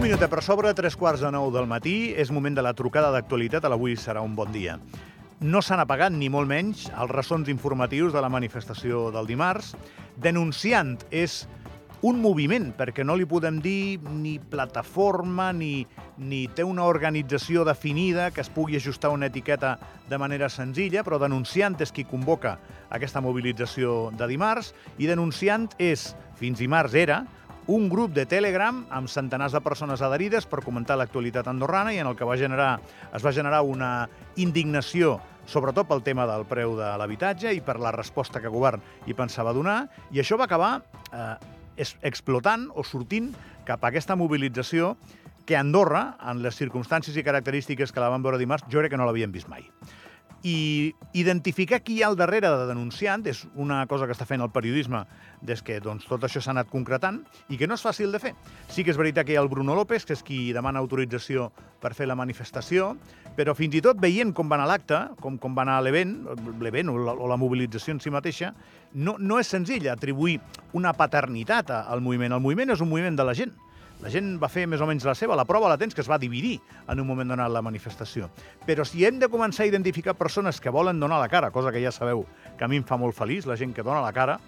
Un minut per sobre, tres quarts de nou del matí. És moment de la trucada d'actualitat. A serà un bon dia. No s'han apagat, ni molt menys, els ressons informatius de la manifestació del dimarts. Denunciant és un moviment, perquè no li podem dir ni plataforma, ni, ni té una organització definida que es pugui ajustar una etiqueta de manera senzilla, però denunciant és qui convoca aquesta mobilització de dimarts, i denunciant és, fins dimarts era, un grup de Telegram amb centenars de persones adherides per comentar l'actualitat andorrana i en el que va generar, es va generar una indignació sobretot pel tema del preu de l'habitatge i per la resposta que govern hi pensava donar, i això va acabar eh, explotant o sortint cap a aquesta mobilització que Andorra, en les circumstàncies i característiques que la vam veure dimarts, jo crec que no l'havíem vist mai. I identificar qui hi ha al darrere de denunciant és una cosa que està fent el periodisme des que doncs, tot això s'ha anat concretant i que no és fàcil de fer. Sí que és veritat que hi ha el Bruno López, que és qui demana autorització per fer la manifestació, però fins i tot veient com va anar l'acte, com, com va anar l'event, l'event o, o la mobilització en si mateixa, no, no és senzill atribuir una paternitat al moviment. El moviment és un moviment de la gent la gent va fer més o menys la seva. La prova la tens que es va dividir en un moment donat la manifestació. Però si hem de començar a identificar persones que volen donar la cara, cosa que ja sabeu que a mi em fa molt feliç, la gent que dona la cara,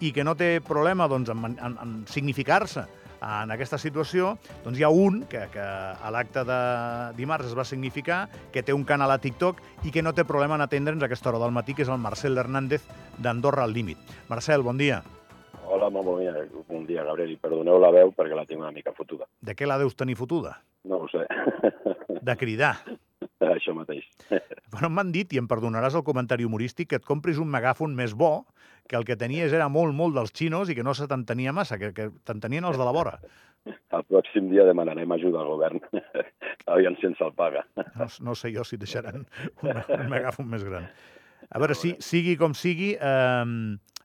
i que no té problema doncs, en, en, en significar-se en aquesta situació, doncs hi ha un que, que a l'acte de dimarts es va significar, que té un canal a TikTok i que no té problema en atendre'ns a aquesta hora del matí, que és el Marcel Hernández d'Andorra al Límit. Marcel, bon dia. Hola, molt bon dia, bon dia, Gabriel, i perdoneu la veu perquè la tinc una mica fotuda. De què la deus tenir fotuda? No ho sé. De cridar. Això mateix. Bueno, m'han dit, i em perdonaràs el comentari humorístic, que et compris un megàfon més bo, que el que tenies era molt, molt dels xinos i que no se t'entenia massa, que, que t'entenien els de la vora. El pròxim dia demanarem ajuda al govern. Aviam si ens el paga. No, no sé jo si deixaran un, un megàfon més gran. A veure, si, sigui com sigui, eh,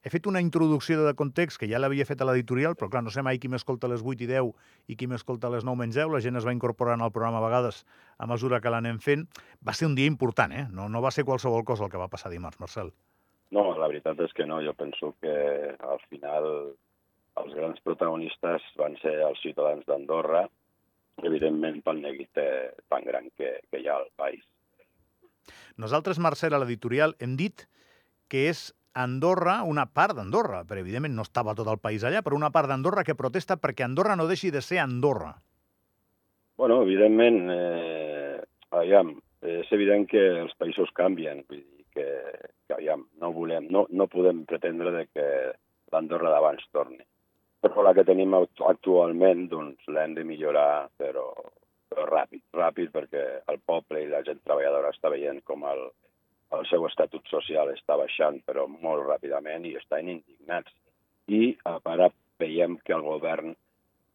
he fet una introducció de context que ja l'havia fet a l'editorial, però clar, no sé mai qui m'escolta a les 8 i 10 i qui m'escolta a les 9 menys 10. La gent es va incorporant al programa a vegades a mesura que l'anem fent. Va ser un dia important, eh? No, no va ser qualsevol cosa el que va passar dimarts, Marcel. No, la veritat és que no. Jo penso que al final els grans protagonistes van ser els ciutadans d'Andorra, evidentment pel neguit tan gran que, que hi ha al país. Nosaltres, Marcel, a l'editorial hem dit que és Andorra, una part d'Andorra, però evidentment no estava tot el país allà, però una part d'Andorra que protesta perquè Andorra no deixi de ser Andorra. Bueno, evidentment, eh, aviam, és evident que els països canvien, vull dir que, que aviam, no, volem, no, no podem pretendre de que l'Andorra d'abans torni. Però la que tenim actualment, doncs l'hem de millorar, però, però ràpid, ràpid, perquè el poble i la gent treballadora està veient com el, el seu estatut social està baixant, però molt ràpidament, i estan indignats. I ara veiem que el govern,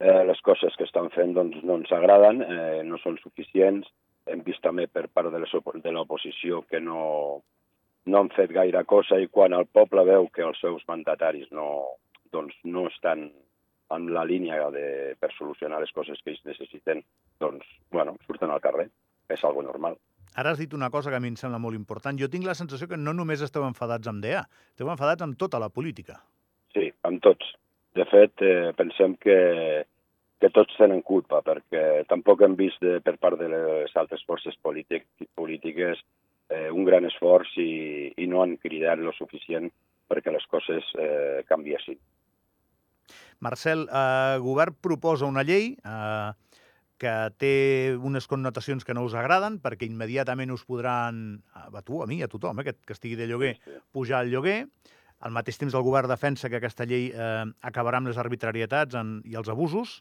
eh, les coses que estan fent doncs, no ens agraden, eh, no són suficients. Hem vist també per part de l'oposició que no, no han fet gaire cosa i quan el poble veu que els seus mandataris no, doncs, no estan en la línia de, per solucionar les coses que ells necessiten, doncs, bueno, surten al carrer. És algo normal. Ara has dit una cosa que a mi em sembla molt important. Jo tinc la sensació que no només esteu enfadats amb DEA, esteu enfadats amb tota la política. Sí, amb tots. De fet, eh, pensem que, que tots tenen culpa, perquè tampoc hem vist de, per part de les altres forces polític, polítiques eh, un gran esforç i, i no han cridat lo suficient perquè les coses eh, canviessin. Marcel, eh, govern proposa una llei eh, que té unes connotacions que no us agraden, perquè immediatament us podran, a tu, a mi, a tothom, eh, que, que estigui de lloguer, pujar el lloguer. Al mateix temps el govern defensa que aquesta llei eh, acabarà amb les arbitrarietats en, i els abusos,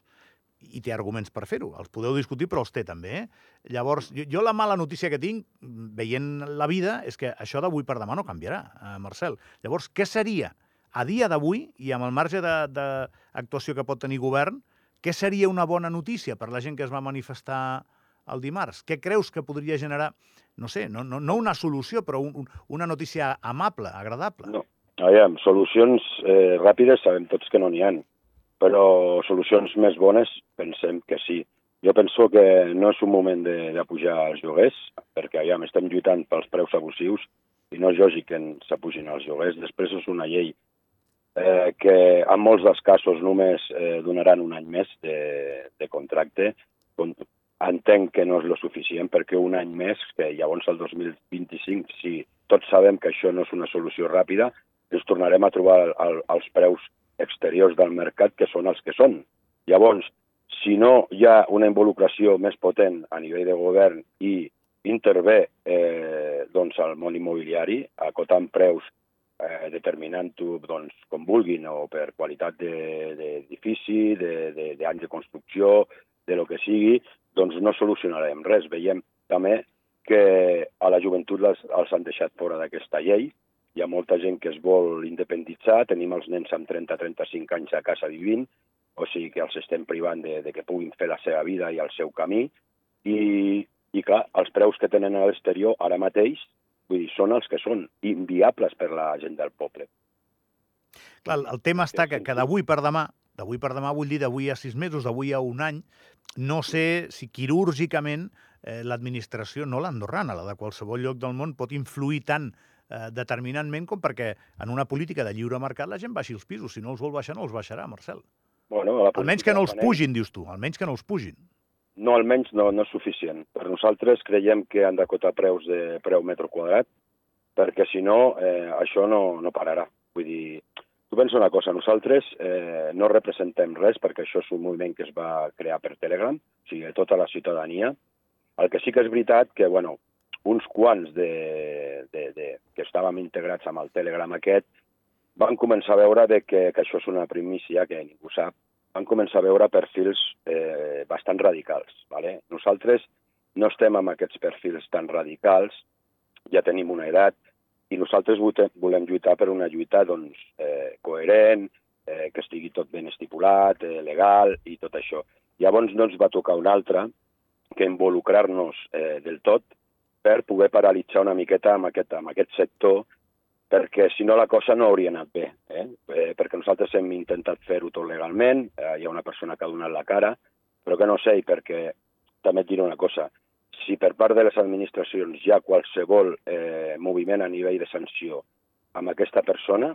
i té arguments per fer-ho. Els podeu discutir, però els té també. Eh? Llavors, jo, jo la mala notícia que tinc, veient la vida, és que això d'avui per demà no canviarà, eh, Marcel. Llavors, què seria, a dia d'avui, i amb el marge d'actuació que pot tenir govern, què seria una bona notícia per la gent que es va manifestar el dimarts? Què creus que podria generar, no sé, no, no, no una solució, però un, un, una notícia amable, agradable? No, aviam, solucions eh, ràpides sabem tots que no n'hi han, però solucions més bones pensem que sí. Jo penso que no és un moment de, de pujar els lloguers, perquè aviam, estem lluitant pels preus abusius i no és lògic que s'apugin els lloguers. Després és una llei eh, que en molts dels casos només eh, donaran un any més de, de contracte entenc que no és lo suficient perquè un any més, que llavors el 2025, si tots sabem que això no és una solució ràpida, ens tornarem a trobar el, els preus exteriors del mercat que són els que són. Llavors, si no hi ha una involucració més potent a nivell de govern i intervé eh, doncs, el món immobiliari, acotant preus, eh, determinant-ho doncs, com vulguin, o per qualitat d'edifici, de, de, d'anys de, de construcció, de lo que sigui, doncs no solucionarem res. Veiem també que a la joventut les, els han deixat fora d'aquesta llei, hi ha molta gent que es vol independitzar, tenim els nens amb 30-35 anys a casa vivint, o sigui que els estem privant de, de que puguin fer la seva vida i el seu camí, i, i clar, els preus que tenen a l'exterior ara mateix vull dir, són els que són, inviables per la gent del poble. Clar, el tema està que, que d'avui per demà, d'avui per demà vull dir d'avui a sis mesos, d'avui a un any, no sé si quirúrgicament eh, l'administració, no l'andorrana, la de qualsevol lloc del món, pot influir tant eh, determinantment com perquè en una política de lliure mercat la gent baixi els pisos. Si no els vol baixar, no els baixarà, Marcel. Bueno, la almenys que no els pugin, dius tu, almenys que no els pugin. No, almenys no, no és suficient. Per nosaltres creiem que han d'acotar preus de preu metro quadrat, perquè si no, eh, això no, no pararà. Vull dir, tu pensa una cosa, nosaltres eh, no representem res perquè això és un moviment que es va crear per Telegram, o sigui, tota la ciutadania. El que sí que és veritat que, bueno, uns quants de, de, de, que estàvem integrats amb el Telegram aquest van començar a veure de que, que això és una primícia que ningú sap, van començar a veure perfils eh, bastant radicals. ¿vale? Nosaltres no estem amb aquests perfils tan radicals, ja tenim una edat, i nosaltres volem lluitar per una lluita doncs, eh, coherent, eh, que estigui tot ben estipulat, eh, legal i tot això. Llavors no ens va tocar una altra que involucrar-nos eh, del tot per poder paralitzar una miqueta amb aquest, amb aquest sector perquè si no la cosa no hauria anat bé, eh? eh perquè nosaltres hem intentat fer-ho tot legalment, eh, hi ha una persona que ha donat la cara, però que no sé, perquè també et diré una cosa, si per part de les administracions hi ha qualsevol eh, moviment a nivell de sanció amb aquesta persona,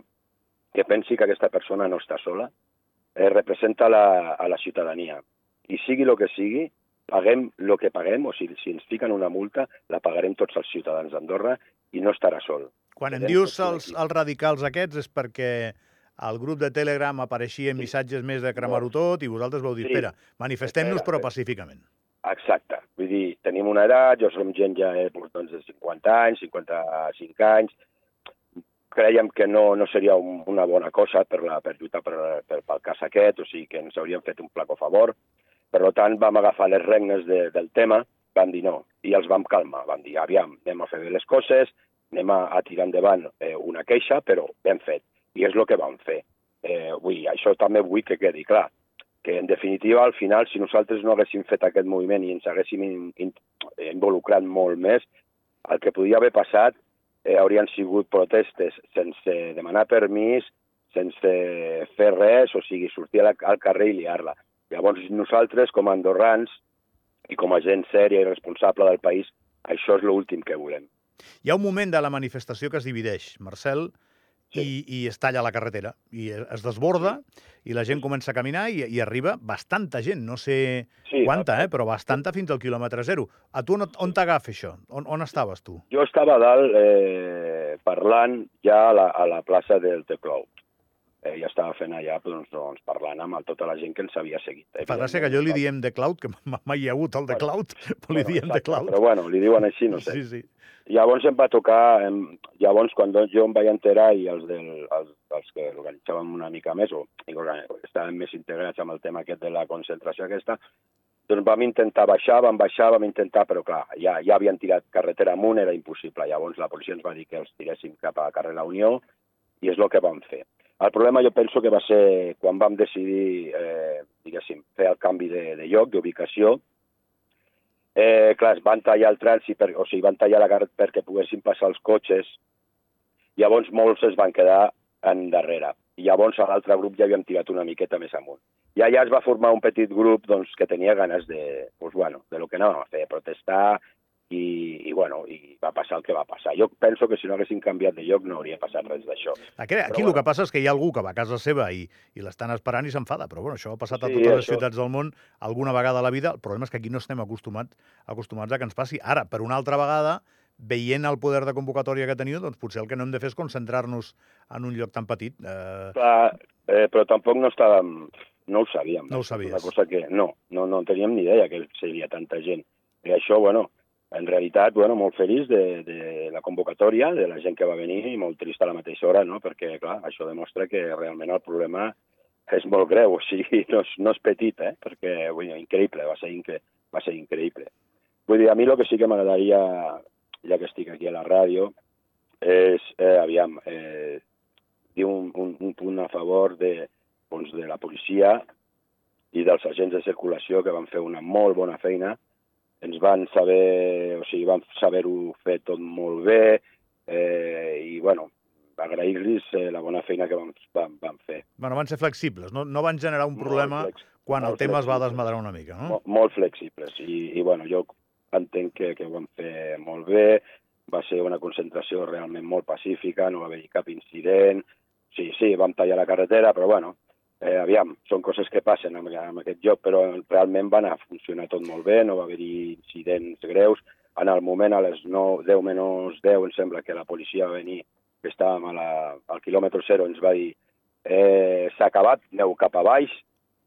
que pensi que aquesta persona no està sola, eh, representa la, a la ciutadania. I sigui el que sigui, paguem el que paguem, o sigui, si ens fiquen una multa, la pagarem tots els ciutadans d'Andorra i no estarà sol. Quan em dius els, els radicals aquests és perquè al grup de Telegram apareixien sí. missatges més de cremar-ho tot i vosaltres vau dir, sí. espera, manifestem-nos però pacíficament. Exacte. Vull dir, tenim una edat, jo som gent ja eh, doncs, de 50 anys, 55 anys, creiem que no, no seria un, una bona cosa per, la, per lluitar per, per, pel cas aquest, o sigui que ens hauríem fet un placo favor. Per tant, vam agafar les regnes de, del tema, vam dir no, i els vam calmar. Vam dir, aviam, anem a fer bé les coses, anem a, a tirar endavant eh, una queixa, però ben fet. I és el que vam fer. Eh, vull, això també vull que quedi clar, que en definitiva, al final, si nosaltres no haguéssim fet aquest moviment i ens haguéssim in, in, involucrat molt més, el que podia haver passat eh, haurien sigut protestes sense demanar permís, sense fer res, o sigui, sortir al, al carrer i liar-la. Llavors, nosaltres, com a andorrans i com a gent sèria i responsable del país, això és l'últim que volem. Hi ha un moment de la manifestació que es divideix, Marcel, sí. i, i es talla la carretera, i es desborda, i la gent comença a caminar i, i arriba bastanta gent, no sé sí, quanta, eh, però bastanta fins al quilòmetre zero. A tu on, on t'agafa això? On, on estaves tu? Jo estava dalt eh, parlant ja a la, a la plaça del Teclou eh, ja estava fent allà doncs, doncs, parlant amb tota la gent que ens havia seguit. Fa gràcia que jo li diem de Cloud, que mai hi ha hagut el de Cloud, però bueno, li diem exacte, de Cloud. Però bueno, li diuen així, no sé. Sí, sí. Llavors em va tocar, em, llavors quan jo em vaig enterar i els, del, els, els que organitzàvem una mica més, o estàvem més integrats amb el tema aquest de la concentració aquesta, doncs vam intentar baixar, vam baixar, vam intentar, però clar, ja, ja havien tirat carretera amunt, era impossible. Llavors la policia ens va dir que els tiréssim cap a carrer La Unió i és el que vam fer. El problema jo penso que va ser quan vam decidir, eh, diguéssim, fer el canvi de, de lloc, d'ubicació. Eh, clar, es van tallar el trànsit, per, o sigui, van tallar la carretera perquè poguessin passar els cotxes. Llavors molts es van quedar en darrere. I llavors a l'altre grup ja havíem tirat una miqueta més amunt. I allà es va formar un petit grup doncs, que tenia ganes de, doncs, bueno, de lo que anàvem a fer, protestar i, i, bueno, i va passar el que va passar. Jo penso que si no haguessin canviat de lloc no hauria passat res d'això. Aquí, aquí Però el que passa és que hi ha algú que va a casa seva i, i l'estan esperant i s'enfada, però bueno, això ha passat a Sí, totes les això- ciutats del món alguna vegada a la vida. El problema és que aquí no estem acostumat, acostumats a que ens passi. Ara, per una altra vegada, veient el poder de convocatòria que teniu, doncs potser el que no hem de fer és concentrar-nos en un lloc tan petit. Eh, Clar, eh, però tampoc no estàvem... No ho sabíem. No ho sabies. Una cosa que no, no, no teníem ni idea que seria tanta gent. I això, bueno, en realitat, bueno, molt feliç de, de la convocatòria, de la gent que va venir i molt trist a la mateixa hora, no? perquè, clar, això demostra que realment el problema és molt greu, o sigui, no és, no és petit, eh? perquè, vull dir, increïble, va ser, incre va ser increïble. Vull dir, a mi el que sí que m'agradaria, ja que estic aquí a la ràdio, és, eh, aviam, eh, dir un, un, un punt a favor de, doncs, de la policia i dels agents de circulació que van fer una molt bona feina. Ens van saber, o sigui, van saber-ho fer tot molt bé eh, i, bueno, agrair-los eh, la bona feina que van, van, van fer. bueno, van ser flexibles, no, no van generar un problema flex- quan el tema es va flexibles. desmadrar una mica, no? Molt, molt flexibles i, i bueno, jo entenc que, que ho van fer molt bé, va ser una concentració realment molt pacífica, no va haver-hi cap incident, sí, sí, vam tallar la carretera, però bueno, eh, aviam, són coses que passen en, en aquest lloc, però realment va anar a funcionar tot molt bé, no va haver-hi incidents greus, en el moment a les 9, 10 menys 10 em sembla que la policia va venir, que estàvem a la, al quilòmetre zero, ens va dir eh, s'ha acabat, aneu cap a baix,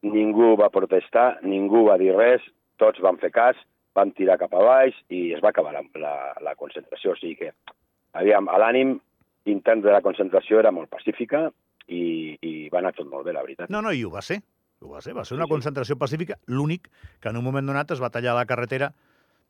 ningú va protestar, ningú va dir res, tots van fer cas, vam tirar cap a baix i es va acabar la, la, la concentració. O sigui que, aviam, l'ànim intern de la concentració era molt pacífica i, i va anar tot molt bé, la veritat. No, no, i ho va ser. Ho va ser, va ser una concentració pacífica, l'únic que en un moment donat es va tallar la carretera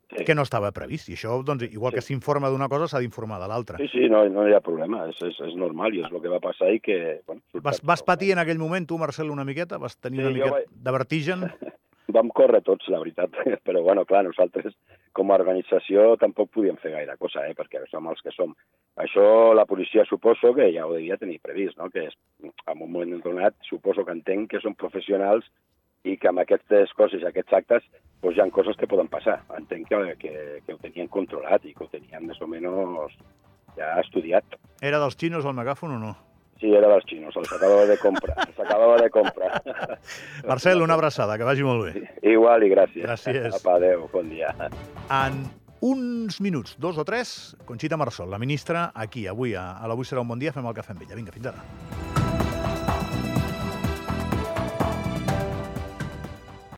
Sí. que no estava previst. I això, doncs, igual Sí. que s'informa d'una cosa, s'ha d'informar de l'altra. Sí, sí, no, no hi ha problema, és, és, és normal i és el que va passar i que... Bueno, Vas, vas patir en aquell moment, tu, Marcel, una miqueta? Vas tenir Sí, una miqueta vaig- de vertigen? Vam córrer tots, la veritat, però bueno, clar, nosaltres com a organització tampoc podíem fer gaire cosa, eh, perquè som els que som. Això la policia suposo que ja ho devia tenir previst, no? que és, en un moment donat suposo que entenc que són professionals i que amb aquestes coses aquests actes doncs hi ha coses que poden passar. Entenc que, que, que ho tenien controlat i que ho tenien més o menys ja estudiat. Era dels xinos el megàfon o no? Sí, era dels xinos, els acabava de comprar, els acabava de comprar. Marcel, una abraçada, que vagi molt bé. Igual i gràcies. Gràcies. Apa, adéu, bon dia. En uns minuts, dos o tres, Conxita Marsol, la ministra, aquí, avui, a, a l'Avui serà un bon dia, fem el cafè amb ella. Vinga, fins ara.